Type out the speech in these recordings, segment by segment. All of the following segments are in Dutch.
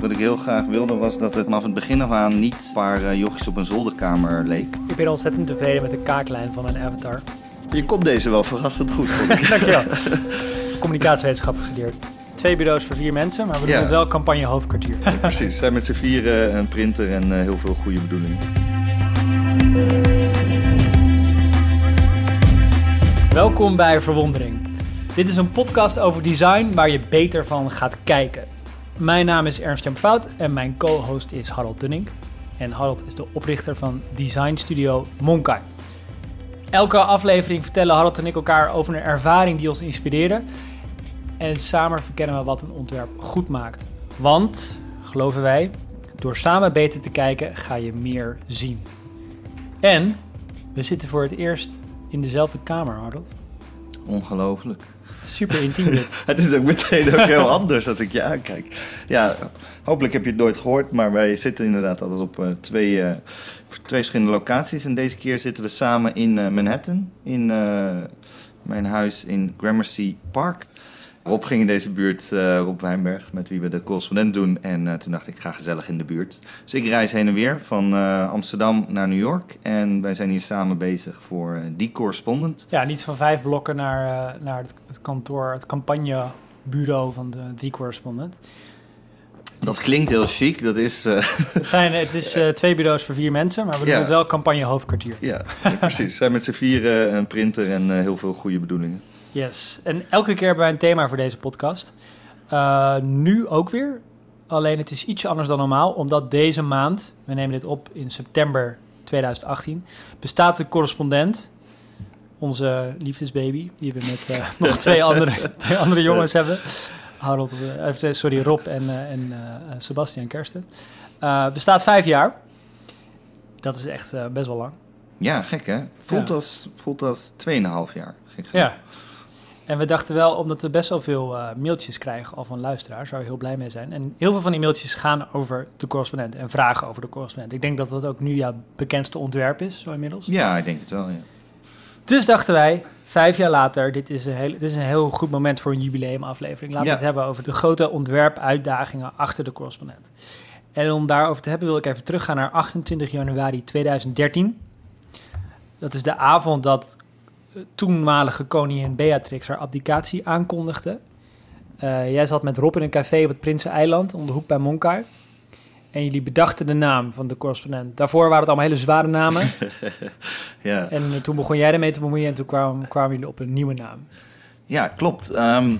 Wat ik heel graag wilde was dat het vanaf het begin af aan niet een paar uh, jochies op een zolderkamer leek. Ik ben ontzettend tevreden met de kaaklijn van mijn avatar. Je komt deze wel verrassend goed. Dankjewel. Communicatiewetenschap gestudeerd. Twee bureaus voor vier mensen, maar we doen Ja. het wel campagne hoofdkwartier. Ja, precies, zijn met z'n vieren, een printer en eh, heel veel goede bedoelingen. Welkom bij Verwondering. Dit is een podcast over design waar je beter van gaat kijken. Mijn naam is Ernst-Jan Fout en mijn co-host is Harold Dunning. En Harold is de oprichter van designstudio Monkai. Elke aflevering vertellen Harold en ik elkaar over een ervaring die ons inspireerde. En samen verkennen we wat een ontwerp goed maakt. Want, geloven wij, door samen beter te kijken ga je meer zien. En we zitten voor het eerst in dezelfde kamer, Harold. Ongelooflijk. Super intiem dit. Het is ook meteen ook heel anders als ik je aankijk. Ja, hopelijk heb je het nooit gehoord, maar wij zitten inderdaad altijd op eh, twee, eh, twee verschillende locaties. En deze keer zitten we samen in eh, Manhattan, in mijn huis in Gramercy Park. Rob ging in deze buurt, eh, Rob Wijnberg, met wie we de correspondent doen. En eh, toen dacht ik, ik ga gezellig in de buurt. Dus ik reis heen en weer van eh, Amsterdam naar New York. En wij zijn hier samen bezig voor die correspondent. Ja, niet van vijf blokken naar, naar het, het kantoor, het campagnebureau van de The Correspondent. Dat klinkt heel chic, dat is... Het, zijn, het is twee bureaus voor vier mensen, maar we doen Ja. het wel campagne hoofdkwartier. Ja, precies. Zijn met z'n vieren, een printer en heel veel goede bedoelingen. Yes. En elke keer hebben wij een thema voor deze podcast. Eh, nu ook weer. Alleen het is ietsje anders dan normaal, omdat deze maand, we nemen dit op in september 2018, bestaat de correspondent, onze liefdesbaby, die we met eh, nog twee andere, twee andere jongens hebben. Harold, eh, sorry, Rob en, en Sebastian Kersten. Bestaat vijf jaar. Dat is echt best wel lang. Ja, gek hè? Voelt, Ja. als, voelt als 2,5 jaar. Gek genoeg. Ja. En we dachten wel, omdat we best wel veel eh, mailtjes krijgen al van luisteraars, waar we heel blij mee zijn. En heel veel van die mailtjes gaan over de correspondent en vragen over de correspondent. Ik denk dat dat ook nu jouw bekendste ontwerp is, zo inmiddels. Ja, ik denk het wel, ja. Dus dachten wij, vijf jaar later, dit is een heel, dit is een heel goed moment voor een jubileumaflevering. Laten we Ja. het hebben over de grote ontwerpuitdagingen achter de correspondent. En om daarover te hebben wil ik even teruggaan naar 28 januari 2013. Dat is de avond dat toenmalige koningin Beatrix haar abdicatie aankondigde. Eh, jij zat met Rob in een café op het Prinseneiland, om de hoek bij Monkai. En jullie bedachten de naam van de correspondent. Daarvoor waren het allemaal hele zware namen. Ja, En toen begon jij ermee te bemoeien en toen kwamen, kwamen jullie op een nieuwe naam. ja klopt. Ehm,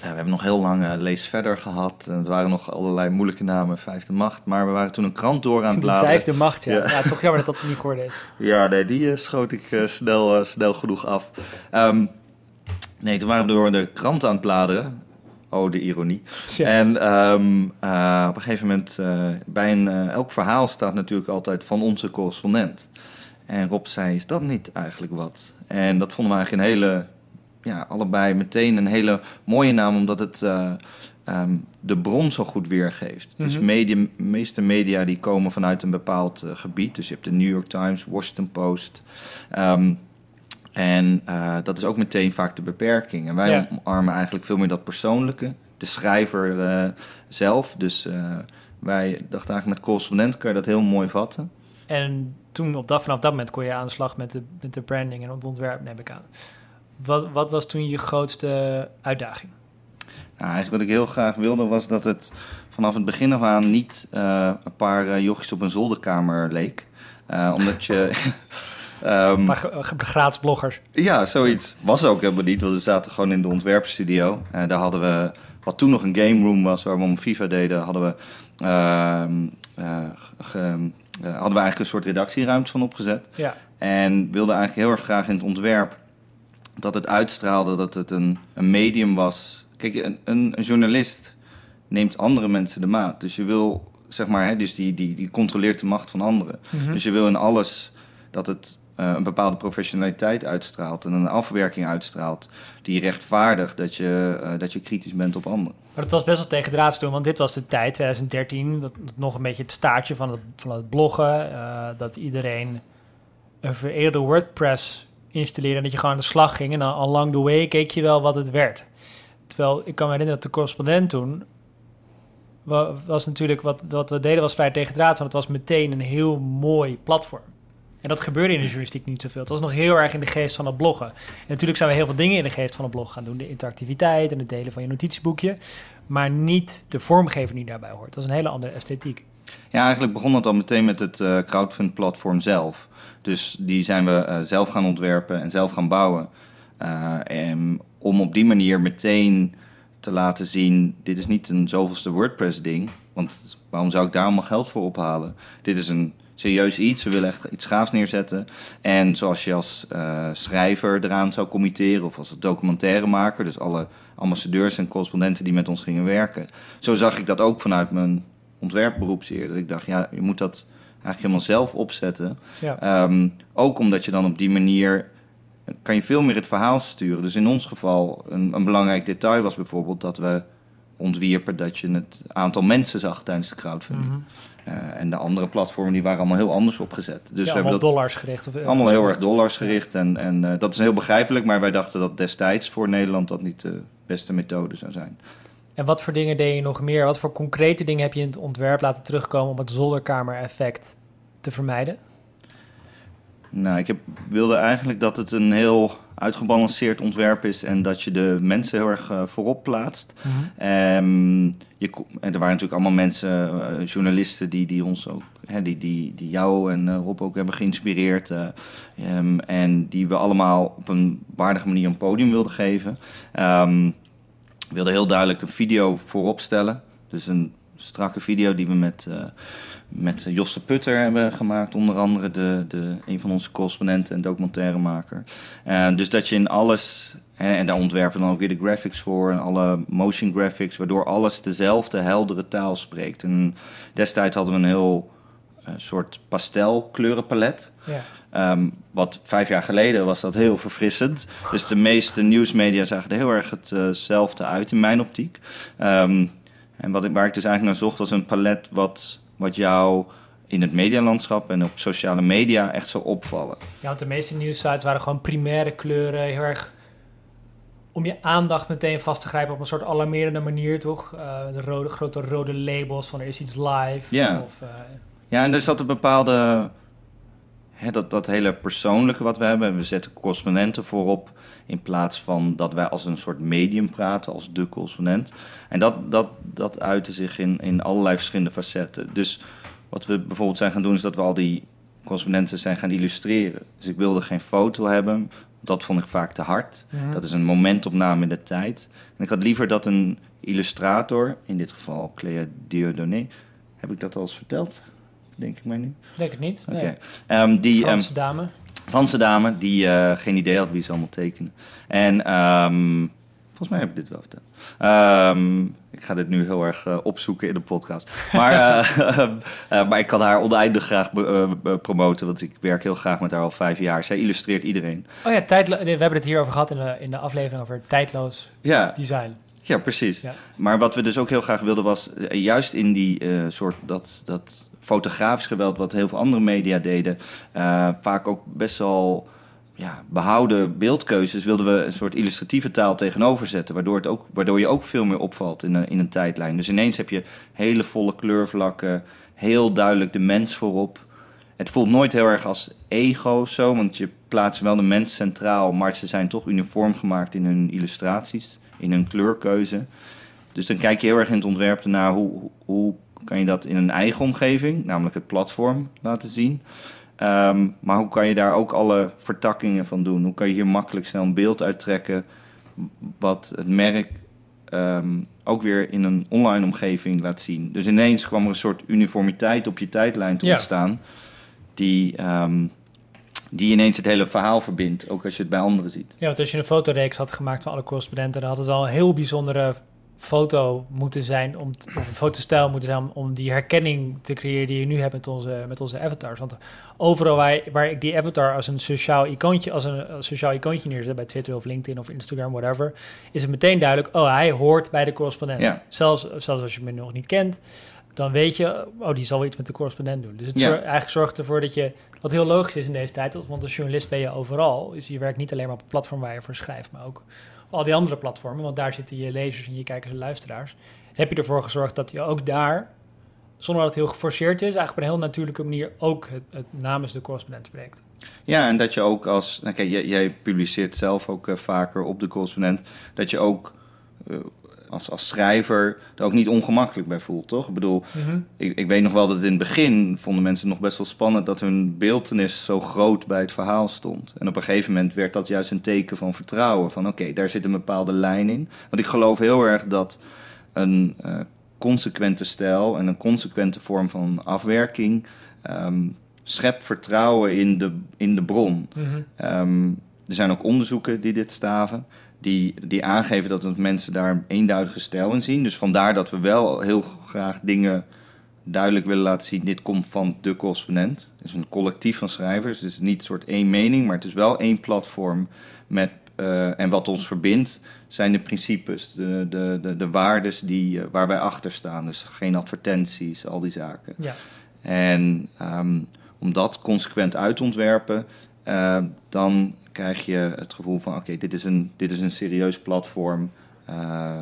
we hebben nog heel lang eh, Lees Verder gehad. En het waren nog allerlei moeilijke namen, Vijfde Macht. Maar we waren toen een krant door aan het De bladeren. vijfde macht, ja. Ja. ja. toch jammer dat dat niet geworden is. Ja, nee, die eh, schoot ik eh, snel, eh, snel genoeg af. Ehm, nee, toen waren we door de krant aan het bladeren. Oh, de ironie. Ja. En ehm, eh, op een gegeven moment, eh, bij een, eh, elk verhaal staat natuurlijk altijd van onze correspondent. En Rob zei, is dat niet eigenlijk wat? En dat vonden we eigenlijk een hele, ja, allebei meteen een hele mooie naam, omdat het eh, ehm, de bron zo goed weergeeft. Dus Mhm. media, de meeste media die komen vanuit een bepaald eh, gebied. Dus je hebt de New York Times, Washington Post. Ehm, en eh, dat is ook meteen vaak de beperking. En wij Ja. omarmen eigenlijk veel meer dat persoonlijke. De schrijver zelf. Dus wij dachten eigenlijk met correspondent kan je dat heel mooi vatten. En toen, op dat, vanaf dat moment, kon je aan de slag met de, met de branding en het ontwerp, neem ik aan. Wat, wat was toen je grootste uitdaging? Nou, eigenlijk wat ik heel graag wilde was dat het vanaf het begin af aan niet eh, een paar jochies op een zolderkamer leek. Eh, omdat je... ehm, Een paar gratis bloggers. Ja, zoiets was ook helemaal niet, want we zaten gewoon in de ontwerpstudio. Daar hadden we, wat toen nog een game room was, waar we om FIFA deden, hadden we, ehm, eh, ge- eh, hadden we eigenlijk een soort redactieruimte van opgezet. Ja, En wilden eigenlijk heel erg graag in het ontwerp dat het uitstraalde dat het een, een medium was. Kijk, een, een, een journalist neemt andere mensen de maat. Dus je wil, zeg maar, hè, dus die, die, die controleert de macht van anderen. Mhm. Dus je wil in alles dat het eh, een bepaalde professionaliteit uitstraalt en een afwerking uitstraalt die rechtvaardigt dat je, eh, dat je kritisch bent op anderen. Maar het was best wel tegendraads toen, want dit was de tijd, 2013, dat, dat nog een beetje het staartje van het, van het bloggen. eh, dat iedereen een vereerde WordPress installeerde en dat je gewoon aan de slag ging. En dan along the way keek je wel wat het werd. Terwijl ik kan me herinneren dat de correspondent toen wa- was natuurlijk wat, wat we deden was vrij tegen het raad, want het was meteen een heel mooi platform. En dat gebeurde in de journalistiek niet zoveel. Het was nog heel erg in de geest van het bloggen. En natuurlijk zijn we heel veel dingen in de geest van het blog gaan doen. De interactiviteit en het delen van je notitieboekje. Maar niet de vormgeving die daarbij hoort. Dat is een hele andere esthetiek. Ja, eigenlijk begon het al meteen met het eh crowdfund-platform zelf. Dus die zijn we eh, zelf gaan ontwerpen en zelf gaan bouwen. Eh, en om op die manier meteen te laten zien: dit is niet een zoveelste WordPress-ding. Want waarom zou ik daar allemaal geld voor ophalen? Dit is een serieus iets. We willen echt iets gaafs neerzetten. En zoals je als schrijver eraan zou committeren, of als documentairemaker, dus alle ambassadeurs en correspondenten die met ons gingen werken. Zo zag ik dat ook vanuit mijn ontwerpberoep zeer. Dat ik dacht, ja, je moet dat eigenlijk helemaal zelf opzetten. Ja. Ehm, ook omdat je dan op die manier kan je veel meer het verhaal sturen. Dus in ons geval, een, een belangrijk detail was bijvoorbeeld dat we ontwierpen dat je het aantal mensen zag tijdens de crowdfunding. Mhm. Eh, en de andere platformen die waren allemaal heel anders opgezet. Dus ja, we hebben allemaal dat dollars gericht. Of euro's allemaal heel erg dollars gericht. En, en eh, dat is heel begrijpelijk, maar wij dachten dat destijds voor Nederland dat niet de beste methode zou zijn. En wat voor dingen deed je nog meer? Wat voor concrete dingen heb je in het ontwerp laten terugkomen om het zolderkamer-effect te vermijden? Nou, ik heb, wilde eigenlijk dat het een heel uitgebalanceerd ontwerp is en dat je de mensen heel erg eh, voorop plaatst. En er waren natuurlijk allemaal mensen, eh, journalisten, die, die ons ook, hè, die, die, die jou en eh, Rob ook hebben geïnspireerd. eh, ehm, en die we allemaal op een waardige manier een podium wilden geven. Ehm, we wilden heel duidelijk een video voorop stellen. Dus een strakke video die we met, eh met Jos de Putter hebben gemaakt. Onder andere de, de, een van onze correspondenten en documentairemaker. Eh, dus dat je in alles... hè, en daar ontwerpen we dan ook weer de graphics voor. En alle motion graphics. Waardoor alles dezelfde heldere taal spreekt. En destijds hadden we een heel eh, soort pastelkleurenpalet. Ja. Ehm, wat vijf jaar geleden was dat heel verfrissend. Dus de meeste nieuwsmedia zagen er heel erg hetzelfde uit in mijn optiek. Ehm, en wat ik, waar ik dus eigenlijk naar zocht was een palet wat, wat jou in het medialandschap en op sociale media echt zou opvallen. Ja, want de meeste nieuwssites waren gewoon primaire kleuren, heel erg om je aandacht meteen vast te grijpen op een soort alarmerende manier, toch? Eh, de rode, grote rode labels van er is iets live. Ja. Of, eh, Ja, en er zat een bepaalde. Dat, dat hele persoonlijke wat we hebben. We zetten correspondenten voorop. In plaats van dat wij als een soort medium praten, als de correspondent. En dat, dat, dat uitte zich in, in allerlei verschillende facetten. Dus wat we bijvoorbeeld zijn gaan doen, is dat we al die correspondenten zijn gaan illustreren. Dus ik wilde geen foto hebben. Dat vond ik vaak te hard. mhm. Dat is een momentopname in de tijd. En ik had liever dat een illustrator, in dit geval Clea Dieudonné, heb ik dat al eens verteld? Denk ik mij nu. Denk het niet. Oké. Nee. Ehm, die ehm, Franse dame. Franse dame die eh, geen idee had wie ze allemaal tekenen. En ehm, volgens mij heb ik dit wel verteld. Ik ga dit nu heel erg eh, opzoeken in de podcast. Maar, eh, maar ik kan haar oneindig graag promoten, want ik werk heel graag met haar al vijf jaar. Zij illustreert iedereen. Oh ja, tijdlo- we hebben het hierover gehad in de, in de aflevering over tijdloos Ja, design. ja precies. Ja. Maar wat we dus ook heel graag wilden was, juist in die soort dat, dat fotografisch geweld, wat heel veel andere media deden, eh, vaak ook best wel ja, behouden beeldkeuzes, wilden we een soort illustratieve taal tegenover zetten, waardoor, het ook, waardoor je ook veel meer opvalt in een, in een tijdlijn. Dus ineens heb je hele volle kleurvlakken, heel duidelijk de mens voorop. Het voelt nooit heel erg als ego of zo, want je plaatst wel de mens centraal, maar ze zijn toch uniform gemaakt in hun illustraties, in hun kleurkeuze. Dus dan kijk je heel erg in het ontwerp naar hoe- hoe kan je dat in een eigen omgeving, namelijk het platform, laten zien. Ehm, maar hoe kan je daar ook alle vertakkingen van doen? Hoe kan je hier makkelijk snel een beeld uittrekken wat het merk ehm, ook weer in een online omgeving laat zien? Dus ineens kwam er een soort uniformiteit op je tijdlijn te Ja. ontstaan, die, ehm, die ineens het hele verhaal verbindt, ook als je het bij anderen ziet. Ja, want als je een fotoreeks had gemaakt van alle correspondenten, dan had het wel een heel bijzondere foto moeten zijn, om t- of een fotostijl moeten zijn, om, om die herkenning te creëren die je nu hebt met onze, met onze avatars. Want overal waar, waar ik die avatar als een sociaal icoontje, als een als sociaal icoontje neerzet, bij Twitter of LinkedIn of Instagram, whatever, is het meteen duidelijk, oh, hij hoort bij de correspondent. Ja. Zelfs, zelfs als je me nog niet kent, dan weet je, oh, die zal wel iets met de correspondent doen. Dus het Ja. eigenlijk zorgt ervoor dat je, wat heel logisch is in deze tijd, want als journalist ben je overal. Dus je werkt niet alleen maar op het platform waar je voor schrijft, maar ook al die andere platformen, want daar zitten je lezers en je kijkers en luisteraars. heb je ervoor gezorgd dat je ook daar, zonder dat het heel geforceerd is, eigenlijk op een heel natuurlijke manier ook het, het namens de correspondent spreekt. Ja, en dat je ook als... Nou kijk, jij, publiceert zelf ook eh, vaker op de correspondent... dat je ook eh, als, als schrijver er ook niet ongemakkelijk bij voelt, toch? Ik bedoel, ik, ik weet nog wel dat in het begin vonden mensen het nog best wel spannend... dat hun beeldenis zo groot bij het verhaal stond. En op een gegeven moment werd dat juist een teken van vertrouwen. Van oké, daar zit een bepaalde lijn in. Want ik geloof heel erg dat een eh, consequente stijl... en een consequente vorm van afwerking... ehm, schept vertrouwen in de, in de bron. Ehm, er zijn ook onderzoeken die dit staven, die, die aangeven dat het mensen daar een eenduidige stijl in zien. Dus vandaar dat we wel heel graag dingen duidelijk willen laten zien. Dit komt van de correspondent. Het is een collectief van schrijvers. Het is niet een soort één mening, maar het is wel één platform met. eh, en wat ons verbindt zijn de principes, de, de, de, de waardes die, eh, waar wij achter staan. Dus geen advertenties, al die zaken. Ja. En ehm, om dat consequent uit te ontwerpen, eh, dan krijg je het gevoel van: oké, dit is een dit is een serieus platform. eh,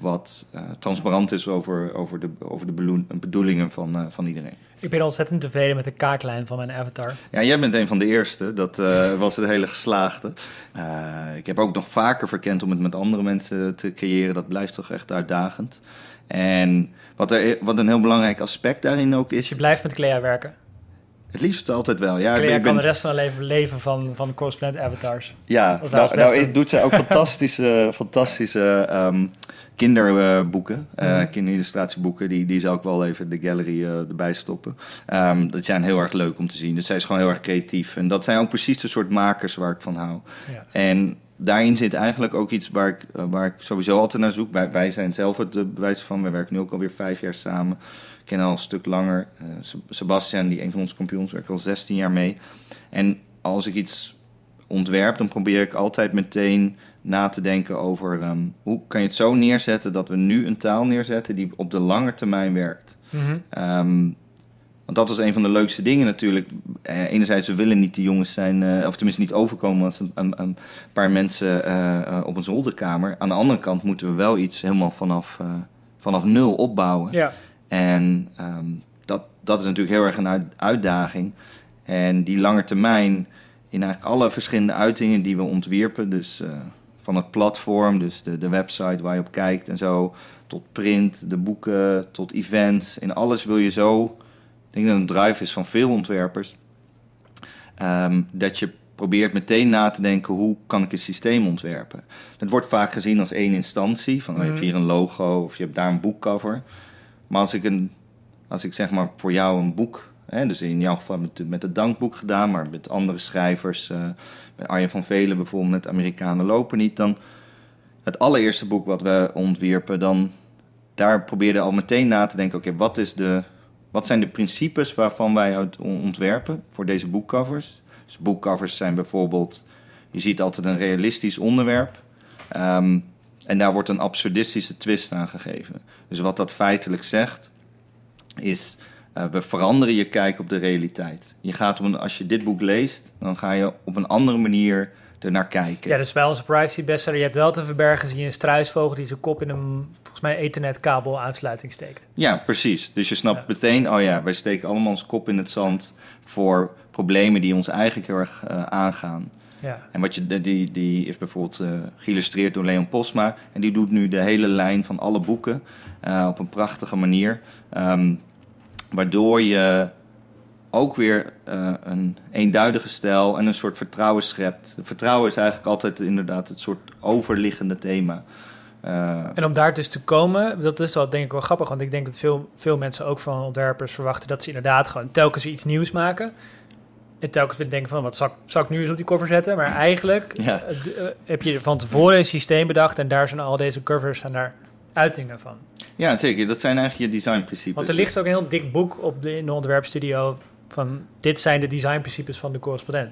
wat eh, transparant is over, over de, over de bedoelingen van, eh, van iedereen. Ik ben ontzettend tevreden met de kaaklijn van mijn avatar. Ja, jij bent een van de eerste. Dat eh, was het hele geslaagde. Ik heb ook nog vaker verkend om het met andere mensen te creëren. Dat blijft toch echt uitdagend. En wat, er, wat een heel belangrijk aspect daarin ook Dus is... je blijft met Clea werken. Het liefst altijd wel. Ja, ik Clea ben- ik kan de rest van haar leven leven van, van correspondent avatars. Ja, nou, nou doet zij ook fantastische, fantastische ehm, kinderboeken, eh Mhm. kinderillustratieboeken. Die, die zou ik wel even de gallery eh, erbij stoppen. Ehm dat zijn heel erg leuk om te zien. Dus zij is gewoon heel erg creatief. En dat zijn ook precies de soort makers waar ik van hou. Ja. En daarin zit eigenlijk ook iets waar ik, eh, waar ik sowieso altijd naar zoek. Wij, wij zijn zelf het eh, bewijs van. We werken nu ook alweer vijf jaar samen. Ik ken al een stuk langer. Eh, Seb- Sebastian, die een van onze kampioens, werkt al 16 jaar mee. En als ik iets ontwerp, dan probeer ik altijd meteen na te denken over ehm, hoe kan je het zo neerzetten dat we nu een taal neerzetten die op de lange termijn werkt. Ehm, want dat was een van de leukste dingen natuurlijk. Eh, enerzijds, we willen niet de jongens zijn, eh, of tenminste niet overkomen als een, een, een paar mensen eh, op een zolderkamer. Aan de andere kant moeten we wel iets helemaal vanaf, vanaf nul opbouwen. Ja. En ehm, dat, dat is natuurlijk heel erg een uit- uitdaging. En die lange termijn, in eigenlijk alle verschillende uitingen die we ontwierpen, dus van het platform, dus de, de website waar je op kijkt en zo, tot print, de boeken, tot events, in alles wil je zo, denk dat een drive is van veel ontwerpers, ehm, dat je probeert meteen na te denken hoe kan ik een systeem ontwerpen. Het wordt vaak gezien als één instantie, van oh, je hebt Mhm. hier een logo of je hebt daar een boekcover. Maar als ik, een, als ik zeg maar voor jou een boek, hè, dus in jouw geval met, met het dankboek gedaan, maar met andere schrijvers, eh bij Arjen van Velen bijvoorbeeld met Amerikanen lopen niet, dan het allereerste boek wat we ontwierpen, dan daar probeerde al meteen na te denken, oké, wat is de, wat zijn de principes waarvan wij ontwerpen voor deze boekcovers? Dus boekcovers zijn bijvoorbeeld, je ziet altijd een realistisch onderwerp. Ehm, en daar wordt een absurdistische twist aan gegeven. Dus wat dat feitelijk zegt, is eh, we veranderen je kijk op de realiteit. Je gaat op als je dit boek leest, dan ga je op een andere manier ernaar kijken. ja, dus bij onze privacy bestseller, je hebt wel te verbergen, zie je een struisvogel die zijn kop in een, volgens mij, ethernetkabel aansluiting steekt. Ja, precies. Dus je snapt Ja. meteen, oh ja, wij steken allemaal ons kop in het zand voor problemen die ons eigenlijk heel erg eh, aangaan. Ja. En wat je, die, die is bijvoorbeeld eh, geïllustreerd door Leon Posma. En die doet nu de hele lijn van alle boeken eh, op een prachtige manier. Ehm, waardoor je ook weer eh, een eenduidige stijl en een soort vertrouwen schept. Vertrouwen is eigenlijk altijd inderdaad het soort overliggende thema. Eh, En om daar dus te komen, dat is wel denk ik wel grappig, want ik denk dat veel, veel mensen ook van ontwerpers verwachten dat ze inderdaad gewoon telkens iets nieuws maken. En telkens weer denken van, wat zal ik, zal ik nu eens op die cover zetten? Maar eigenlijk Ja. eh, heb je van tevoren een systeem bedacht en daar zijn al deze covers en daar uitingen van. ja, zeker. Dat zijn eigenlijk je designprincipes. Want er ligt ook een heel dik boek op de, in de ontwerpstudio van dit zijn de designprincipes van de correspondent.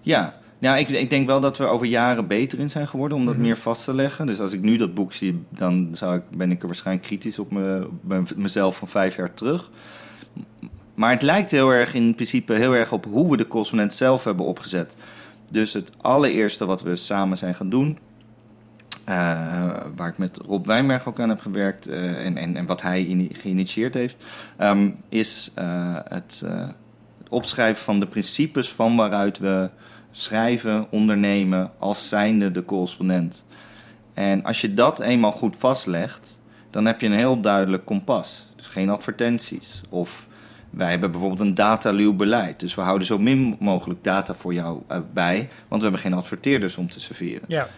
Ja, ja ik, ik denk wel dat we over jaren beter in zijn geworden om dat Mhm. meer vast te leggen. Dus als ik nu dat boek zie, dan zou ik, ben ik er waarschijnlijk kritisch op, me, op me- mezelf van vijf jaar terug. Maar het lijkt heel erg in principe heel erg op hoe we de correspondent zelf hebben opgezet. Dus het allereerste wat we samen zijn gaan doen, waar ik met Rob Wijnberg ook aan heb gewerkt en, en, en wat hij geïnitieerd heeft, ehm, is het, het opschrijven van de principes van waaruit we schrijven, ondernemen als zijnde de correspondent. En als je dat eenmaal goed vastlegt, dan heb je een heel duidelijk kompas. Dus geen advertenties. Of wij hebben bijvoorbeeld een dataluw beleid. Dus we houden zo min mogelijk data voor jou eh, bij, want we hebben geen adverteerders om te serveren. Ja.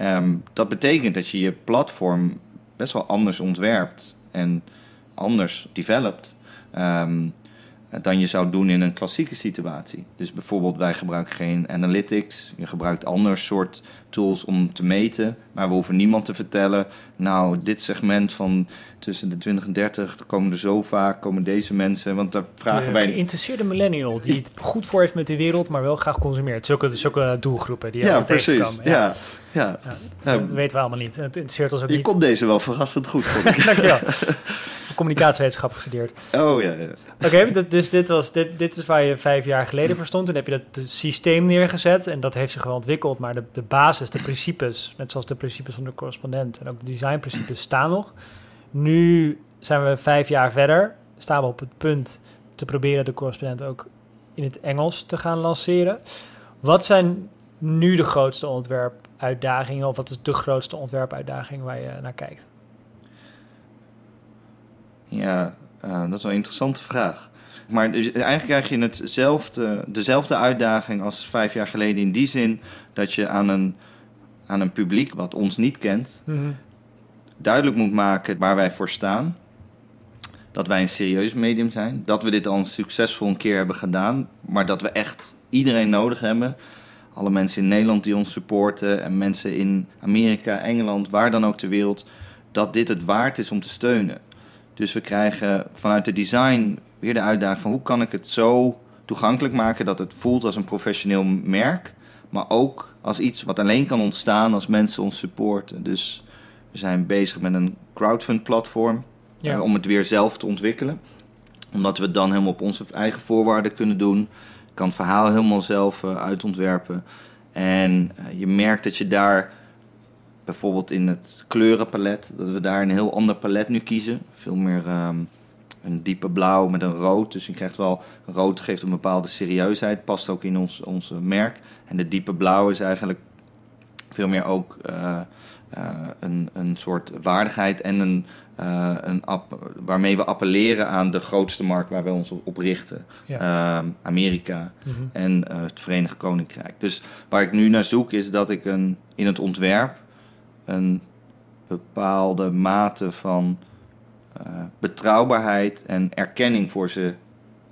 Ehm, dat betekent dat je je platform best wel anders ontwerpt en anders developt. Ehm, dan je zou doen in een klassieke situatie. Dus bijvoorbeeld wij gebruiken geen analytics, je gebruikt ander soort tools om te meten, maar we hoeven niemand te vertellen, nou dit segment van tussen de 20 en 30 komen er zo vaak, komen deze mensen, want daar vragen de wij... geïnteresseerde millennial die het goed voor heeft met de wereld, maar wel graag consumeert. Zulke, zulke doelgroepen die ja, precies. Ja. ja. Ja. ja. dat weten we allemaal niet. Het interesseert ons ook je niet. Je komt deze wel verrassend goed, vond ik. Dankjewel communicatiewetenschap gestudeerd. Oh ja. ja. Oké, dus dit, was, dit, dit is waar je vijf jaar geleden voor stond. En heb je dat systeem neergezet en dat heeft zich wel ontwikkeld. Maar de, de basis, de principes, net zoals de principes van de correspondent en ook de designprincipes staan nog. Nu zijn we vijf jaar verder. Staan we op het punt te proberen de correspondent ook in het Engels te gaan lanceren. Wat zijn nu de grootste ontwerpuitdagingen? Of wat is de grootste ontwerpuitdaging waar je naar kijkt? Ja, uh, dat is wel een interessante vraag. Maar dus, eigenlijk krijg je hetzelfde, dezelfde uitdaging als vijf jaar geleden in die zin dat je aan een, aan een publiek wat ons niet kent mhm. duidelijk moet maken waar wij voor staan. Dat wij een serieus medium zijn. Dat we dit al succesvol een keer hebben gedaan. Maar dat we echt iedereen nodig hebben. Alle mensen in Nederland die ons supporten. En mensen in Amerika, Engeland, waar dan ook ter wereld. Dat dit het waard is om te steunen. Dus we krijgen vanuit de design weer de uitdaging van hoe kan ik het zo toegankelijk maken dat het voelt als een professioneel merk, maar ook als iets wat alleen kan ontstaan als mensen ons supporten. Dus we zijn bezig met een crowdfund platform eh, om het weer zelf te ontwikkelen. Omdat we het dan helemaal op onze eigen voorwaarden kunnen doen. Kan het verhaal helemaal zelf uh, uitontwerpen. En uh, je merkt dat je daar bijvoorbeeld in het kleurenpalet, dat we daar een heel ander palet nu kiezen. Veel meer ehm, een diepe blauw met een rood. Dus je krijgt wel, rood geeft een bepaalde serieusheid, past ook in ons onze merk. En de diepe blauw is eigenlijk veel meer ook uh, een, een soort waardigheid en een, uh, een waarmee we appelleren aan de grootste markt waar we ons op, richten. Ja. Ehm, Amerika mm -hmm. en het Verenigd Koninkrijk. Dus waar ik nu naar zoek is dat ik een, in het ontwerp een bepaalde mate van betrouwbaarheid en erkenning voor ze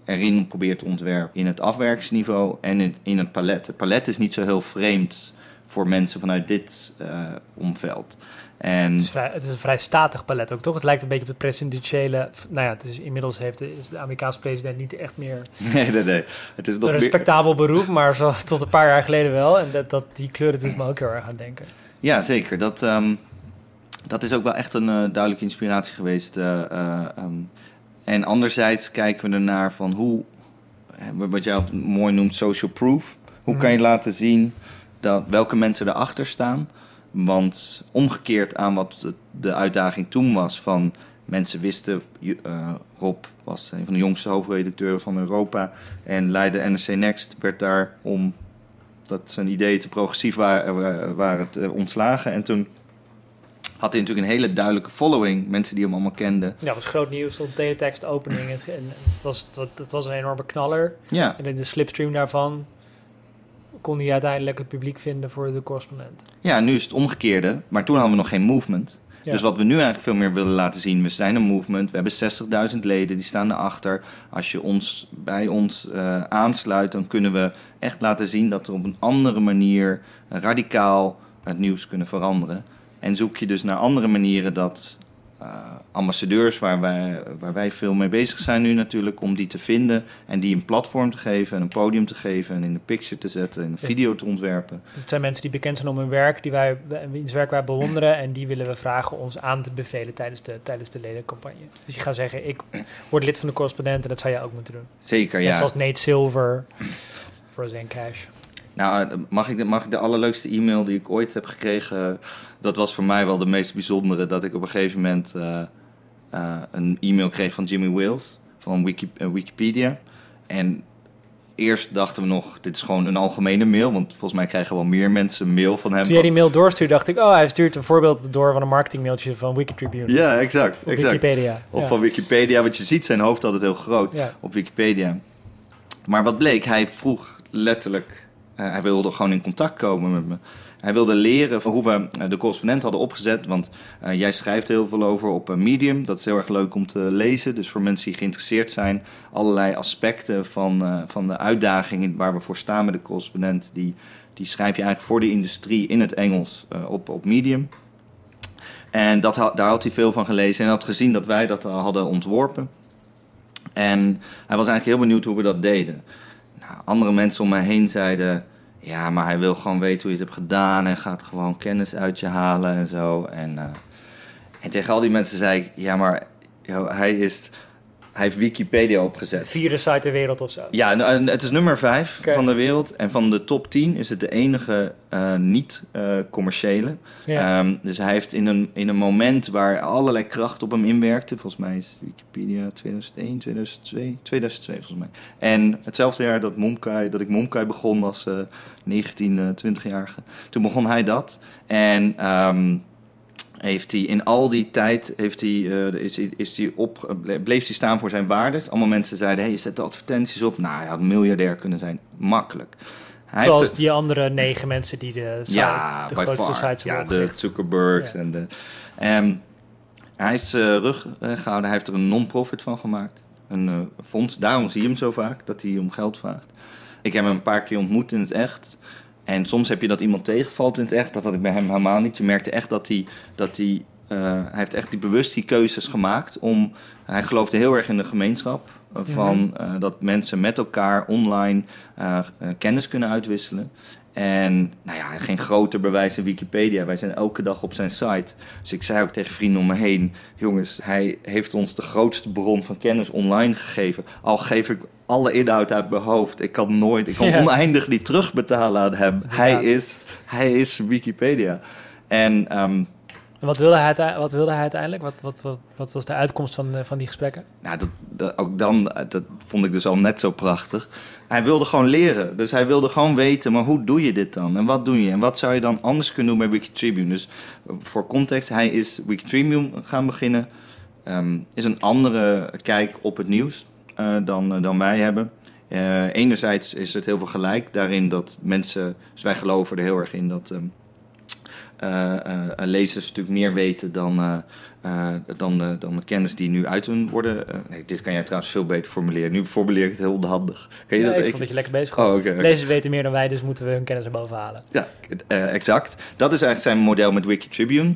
erin probeert te ontwerpen. In het afwerkingsniveau en in, in het palet. Het palet is niet zo heel vreemd voor mensen vanuit dit uh, omveld. En het, is vrij, het is een vrij statig palet ook, toch? Het lijkt een beetje op het presidentiële... Nou ja, het is, inmiddels heeft de, is de Amerikaanse president niet echt meer... Nee, nee, nee. Het is nog een respectabel beroep, maar zo, tot een paar jaar geleden wel. En dat, dat, die kleuren doet me ook heel erg aan denken. Ja, zeker. Dat, um, dat is ook wel echt een uh, duidelijke inspiratie geweest. Uh, uh, um, en anderzijds kijken we ernaar van hoe, wat jij mooi noemt, social proof. Hoe kan je laten zien dat, welke mensen erachter staan? Want omgekeerd aan wat de uitdaging toen was van mensen wisten, Rob was een van de jongste hoofdredacteuren van Europa en leidde NRC Next, werd daar om dat zijn ideeën te progressief waren, waren het ontslagen. En toen had hij natuurlijk een hele duidelijke following. Mensen die hem allemaal kenden. Ja, het was groot nieuws. stond teletext opening. Het, het, was, het, het, was een enorme knaller. Ja. En in de slipstream daarvan kon hij uiteindelijk het publiek vinden voor de correspondent. Ja, nu is het omgekeerde. Maar toen hadden we nog geen movement. Ja. Dus wat we nu eigenlijk veel meer willen laten zien, we zijn een movement, we hebben 60.000 leden, die staan erachter. Als je ons bij ons uh, aansluit, dan kunnen we echt laten zien dat er op een andere manier radicaal het nieuws kunnen veranderen. En zoek je dus naar andere manieren dat ambassadeurs, waar wij, waar wij veel mee bezig zijn nu natuurlijk, om die te vinden en die een platform te geven en een podium te geven en in de picture te zetten en een video te ontwerpen. Dus het zijn mensen die bekend zijn om hun werk, die wij, wiens werk wij bewonderen en die willen we vragen ons aan te bevelen tijdens de, tijdens de ledencampagne. Dus je gaat zeggen, ik word lid van de correspondent en dat zou jij ook moeten doen. Zeker, Net ja. zoals Nate Silver voor Zen Cash. Nou, eh, mag ik, de, mag ik de allerleukste e-mail die ik ooit heb gekregen? Dat was voor mij wel de meest bijzondere. Dat ik op een gegeven moment eh, eh, een e-mail kreeg van Jimmy Wales van Wiki, Wikipedia. En eerst dachten we nog, dit is gewoon een algemene mail. Want volgens mij krijgen wel meer mensen mail van hem. Toen jij die mail doorstuurde, dacht ik... oh, hij stuurt een voorbeeld door van een marketingmailtje van Wikitribune. Ja, exact. Of exact. Wikipedia. Of ja. van Wikipedia, want je ziet zijn hoofd altijd heel groot Ja. op Wikipedia. Maar wat bleek, hij vroeg letterlijk, hij wilde gewoon in contact komen met me. Hij wilde leren van hoe we eh, de correspondent hadden opgezet. Want eh, jij schrijft heel veel over op eh, Medium. Dat is heel erg leuk om te lezen. Dus voor mensen die geïnteresseerd zijn, allerlei aspecten van, eh, van de uitdagingen waar we voor staan met de correspondent. Die, die schrijf je eigenlijk voor de industrie in het Engels eh, op, op Medium. En dat, daar had hij veel van gelezen en had gezien dat wij dat hadden ontworpen. En hij was eigenlijk heel benieuwd hoe we dat deden. Andere mensen om mij heen zeiden: Ja, maar hij wil gewoon weten hoe je het hebt gedaan. En gaat gewoon kennis uit je halen en zo. En, eh, en tegen al die mensen zei ik: Ja, maar hij, is, hij heeft Wikipedia opgezet. Vierde site ter wereld of zo. Ja, het is nummer 5 Oké. van de wereld. En van de top 10 is het de enige eh, niet-commerciële. Ja. Ehm, dus hij heeft in een, in een moment waar allerlei kracht op hem inwerkte. Volgens mij is Wikipedia 2001, 2002, 2002 volgens mij. En hetzelfde jaar dat, Momkai, dat ik Momkai begon als eh 19, eh, 20-jarige. Toen begon hij dat. En ehm, heeft hij in al die tijd heeft hij, eh, is, is hij op, bleef hij staan voor zijn waardes. Allemaal mensen zeiden, hey, je zet de advertenties op. Nou, hij had miljardair kunnen zijn. Makkelijk. Hij Zoals heeft de- die andere negen mensen die de, site, ja, de grootste far. sites Ja, hebben de opgericht. Zuckerbergs Ja. en de... Ehm, hij heeft zijn rug eh, gehouden. Hij heeft er een non-profit van gemaakt. Een eh, fonds. Daarom zie je hem zo vaak, dat hij om geld vraagt. Ik heb hem een paar keer ontmoet in het echt. En soms heb je dat iemand tegenvalt in het echt. Dat had ik bij hem helemaal niet. Je merkte echt dat hij... Dat hij eh, hij heeft echt die bewust die keuzes gemaakt om... Hij geloofde heel erg in de gemeenschap. eh, Van eh, dat mensen met elkaar online kennis kunnen uitwisselen. En nou ja, geen groter bewijs in Wikipedia. Wij zijn elke dag op zijn site. Dus ik zei ook tegen vrienden om me heen: jongens, hij heeft ons de grootste bron van kennis online gegeven. Al geef ik alle inhoud uit mijn hoofd. Ik kan nooit, ik kan Ja. oneindig die terugbetalen aan hem. Hij is, hij is Wikipedia. En ehm, wat wilde hij, wat wilde hij uiteindelijk? Wat, wat, wat, wat was de uitkomst van, eh, van die gesprekken? Nou, dat, dat, ook dan, eh, dat vond ik dus al net zo prachtig. Hij wilde gewoon leren. Dus hij wilde gewoon weten, maar hoe doe je dit dan? En wat doe je? En wat zou je dan anders kunnen doen bij Wikitribune? Dus eh, voor context, hij is Wikitribune gaan beginnen. Ehm, is een andere kijk op het nieuws eh, dan, eh, dan wij hebben. Enerzijds is het heel veel gelijk daarin dat mensen... Dus wij geloven er heel erg in dat... ehm, eh, eh, lezers natuurlijk meer weten dan, eh, eh, dan, de, dan de kennis die nu uit hun worden. eh, nee, dit kan jij trouwens veel beter formuleren. Nu formuleer ik het heel handig. Kan je Ja, dat? ik ik- vond dat je lekker bezig was. Oh, oké. Lezers weten meer dan wij, dus moeten we hun kennis erboven halen. Ja, eh, exact. Dat is eigenlijk zijn model met Wikitribune.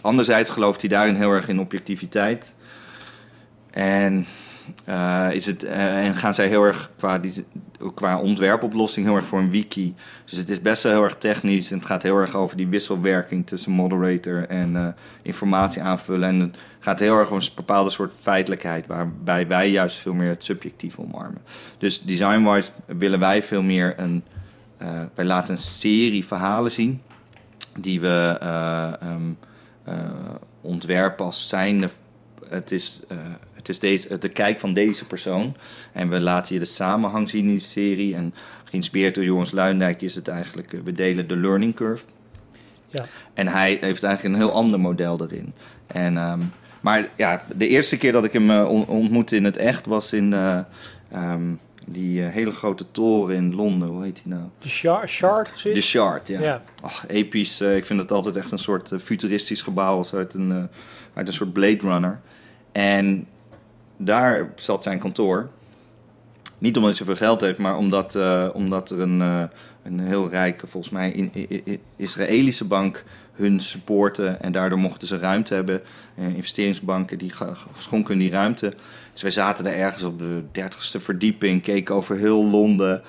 Anderzijds gelooft hij daarin heel erg in objectiviteit. En, eh, is het, eh, en gaan zij heel erg qua, die, qua ontwerpoplossing heel erg voor een wiki. Dus het is best wel heel erg technisch. En het gaat heel erg over die wisselwerking tussen moderator en eh, informatie aanvullen. En het gaat heel erg om een bepaalde soort feitelijkheid. Waarbij wij juist veel meer het subjectief omarmen. Dus design-wise willen wij veel meer een... eh, wij laten een serie verhalen zien die we eh, ontwerpen als zijnde. Het is, is deze, de kijk van deze persoon. En we laten je de samenhang zien in die serie. En geïnspireerd door Joris Luindijk is het eigenlijk... eh, we delen de learning curve. Ja. En hij heeft eigenlijk een heel ander model erin. En, ehm, maar ja, de eerste keer dat ik hem eh, on- ontmoette in het echt... was in eh, ehm, die eh, hele grote toren in Londen. Hoe heet die nou? De shard, De? Shard, ja. Ja. Ach, episch. eh, ik vind het altijd echt een soort eh, futuristisch gebouw als uit een, eh, uit een soort Blade Runner. En daar zat zijn kantoor. Niet omdat hij zoveel geld heeft, maar omdat, eh, omdat er een, eh, een heel rijke, volgens mij, Israëlische bank hun supporten. En daardoor mochten ze ruimte hebben. Eh, investeringsbanken die schonken die ruimte. Dus wij zaten daar ergens op de dertigste verdieping, keken over heel Londen.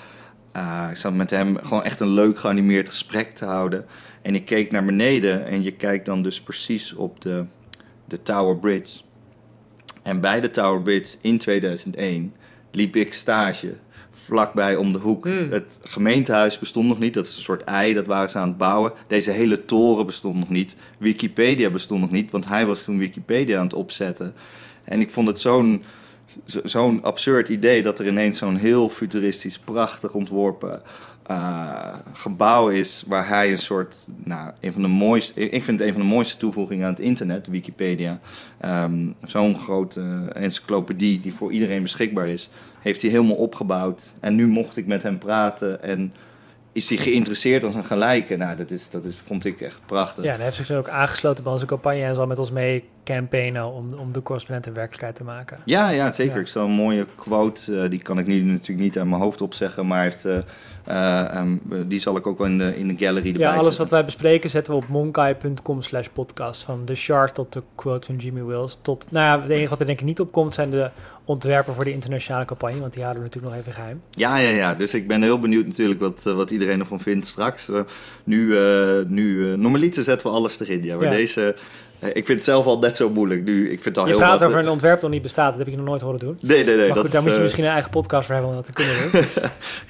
Ik zat met hem gewoon echt een leuk geanimeerd gesprek te houden. En ik keek naar beneden en je kijkt dan dus precies op de, de Tower Bridge. En bij de Tower Bridge in 2001, liep ik stage vlakbij om de hoek. Hmm. Het gemeentehuis bestond nog niet. Dat is een soort ei, dat waren ze aan het bouwen. Deze hele toren bestond nog niet. Wikipedia bestond nog niet, want hij was toen Wikipedia aan het opzetten. En ik vond het zo'n zo- zo'n absurd idee dat er ineens zo'n heel futuristisch, prachtig ontworpen eh, gebouw is waar hij een soort, nou, een van de mooiste, ik vind het een van de mooiste toevoegingen aan het internet, Wikipedia. Ehm, zo'n grote encyclopedie die voor iedereen beschikbaar is, heeft hij helemaal opgebouwd. En nu mocht ik met hem praten en is hij geïnteresseerd als een gelijke. Nou, dat, is, dat is, vond ik echt prachtig. Ja, en heeft zich ook aangesloten bij onze campagne en zal met ons mee campaignen om, om de correspondent een werkelijkheid te maken. Ja, ja, zeker. Ja. Ik zal een mooie quote, eh, die kan ik nu natuurlijk niet uit mijn hoofd opzeggen, maar heeft, eh, eh, ehm, die zal ik ook wel in de, in de gallery erbij Ja, alles zetten. wat wij bespreken zetten we op monkai.com slash podcast. Van de chart tot de quote van Jimmy Wills. Tot, nou ja, het enige wat er denk ik niet op komt zijn de ontwerpen voor de internationale campagne. Want die houden we natuurlijk nog even geheim. Ja, ja, ja. Dus ik ben heel benieuwd natuurlijk wat, wat iedereen ervan vindt straks. Nu, nu normaliter zetten we alles erin. Ja, maar Ja. deze, ik vind het zelf al net zo moeilijk. Nu, ik vind het al Je heel praat over een ontwerp dat niet bestaat. Dat heb ik nog nooit horen doen. Nee, nee, nee. maar dat goed, daar is, moet je eh, misschien een eigen podcast voor hebben om dat te kunnen doen.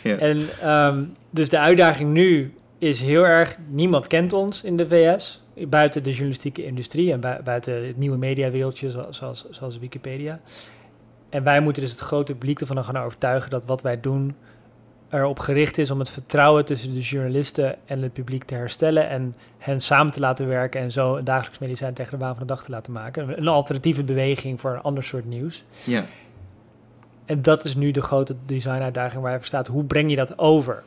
Ja. En ehm, dus de uitdaging nu is heel erg... Niemand kent ons in de VS. Buiten de journalistieke industrie en bui- buiten het nieuwe mediawereldje zo- zoals, zoals Wikipedia. En wij moeten dus het grote publiek ervan gaan overtuigen dat wat wij doen erop gericht is om het vertrouwen tussen de journalisten en het publiek te herstellen en hen samen te laten werken en zo een dagelijks medicijn tegen de waan van de dag te laten maken. Een alternatieve beweging voor een ander soort nieuws. Ja. En dat is nu de grote designuitdaging waar je voor staat. Hoe breng je dat over?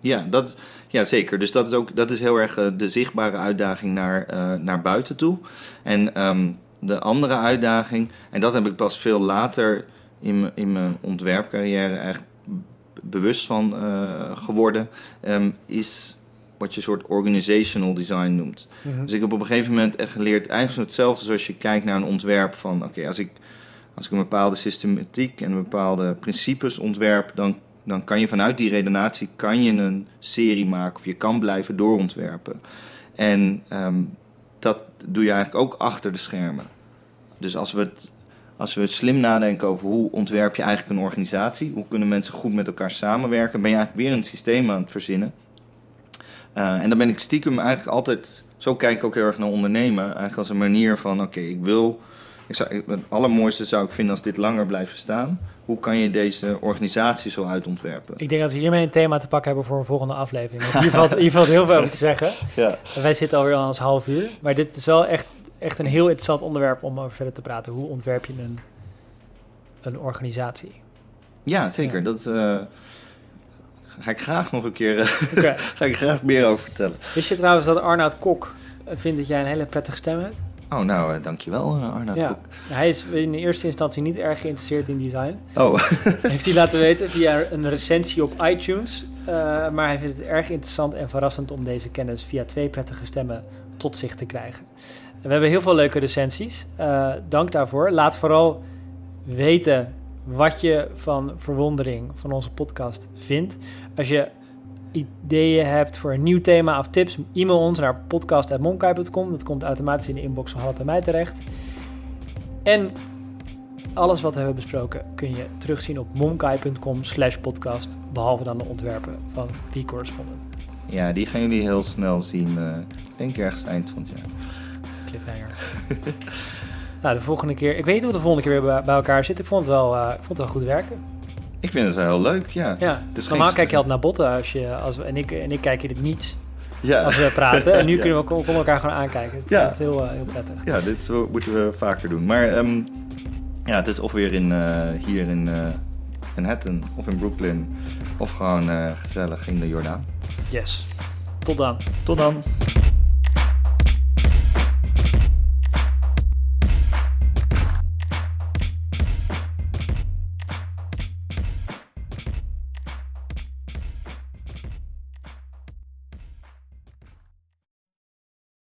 Ja, dat, ja, zeker. Dus dat is ook dat is heel erg eh, de zichtbare uitdaging naar, eh, naar buiten toe. En ehm, de andere uitdaging, en dat heb ik pas veel later in, mijn- in mijn ontwerpcarrière eigenlijk bewust van eh, geworden, ehm, is wat je een soort organizational design noemt. Dus ik heb op een gegeven moment echt geleerd, eigenlijk hetzelfde zoals je kijkt naar een ontwerp van, oké, als ik als ik een bepaalde systematiek en een bepaalde principes ontwerp, dan, dan kan je vanuit die redenatie kan je een serie maken of je kan blijven doorontwerpen. En ehm, dat doe je eigenlijk ook achter de schermen. Dus als we het als we slim nadenken over hoe ontwerp je eigenlijk een organisatie, hoe kunnen mensen goed met elkaar samenwerken, ben je eigenlijk weer een systeem aan het verzinnen. Eh, en dan ben ik stiekem eigenlijk altijd, zo kijk ik ook heel erg naar ondernemen, eigenlijk als een manier van, oké, ik wil, ik zou, het allermooiste zou ik vinden als dit langer blijft staan. Hoe kan je deze organisatie zo uitontwerpen? Ik denk dat we hiermee een thema te pakken hebben voor een volgende aflevering. Want hier, valt, hier valt heel veel over te zeggen. Ja. Wij zitten alweer aan ons half uur. Maar dit is wel echt, echt een heel interessant onderwerp om over verder te praten. Hoe ontwerp je een, een organisatie? Ja, zeker. Ja. Dat eh, ga ik graag nog een keer eh, ga ik graag meer over vertellen. Wist je trouwens dat Arnoud Kok eh, vindt dat jij een hele prettige stem hebt? Oh, nou, eh, dankjewel uh, Arnoud Ja. Kok. Hij is in eerste instantie niet erg geïnteresseerd in design. Oh, Heeft hij laten weten via een recensie op iTunes. Maar hij vindt het erg interessant en verrassend om deze kennis via twee prettige stemmen tot zich te krijgen. We hebben heel veel leuke recensies. Eh, dank daarvoor. Laat vooral weten wat je van verwondering van onze podcast vindt. Als je ideeën hebt voor een nieuw thema of tips, e-mail ons naar podcast.monkai.com. Dat komt automatisch in de inbox van Hallot en mij terecht. En alles wat we hebben besproken kun je terugzien op monkai.com slash podcast. Behalve dan de ontwerpen van The Correspondent. ja, die gaan jullie heel snel zien. ik denk ergens eind van het jaar. Cliffhanger. nou, de volgende keer... Ik weet niet hoe we de volgende keer weer bij, elkaar zitten. Ik vond het wel, eh, ik vond het wel goed werken. Ik vind het wel heel leuk, ja. Ja, is normaal geen- kijk je altijd naar botten als je... Als we, en, ik, en ik kijk je dit niets Ja, als we praten. En nu Ja. kunnen we komen elkaar gewoon aankijken. Ik Ja. het heel, eh, heel prettig. ja dit zo moeten we vaker doen. Maar ehm, ja, het is of weer in, eh, hier in eh, Manhattan of in Brooklyn. Of gewoon gezellig in de Jordaan. Yes. Tot dan. Tot dan.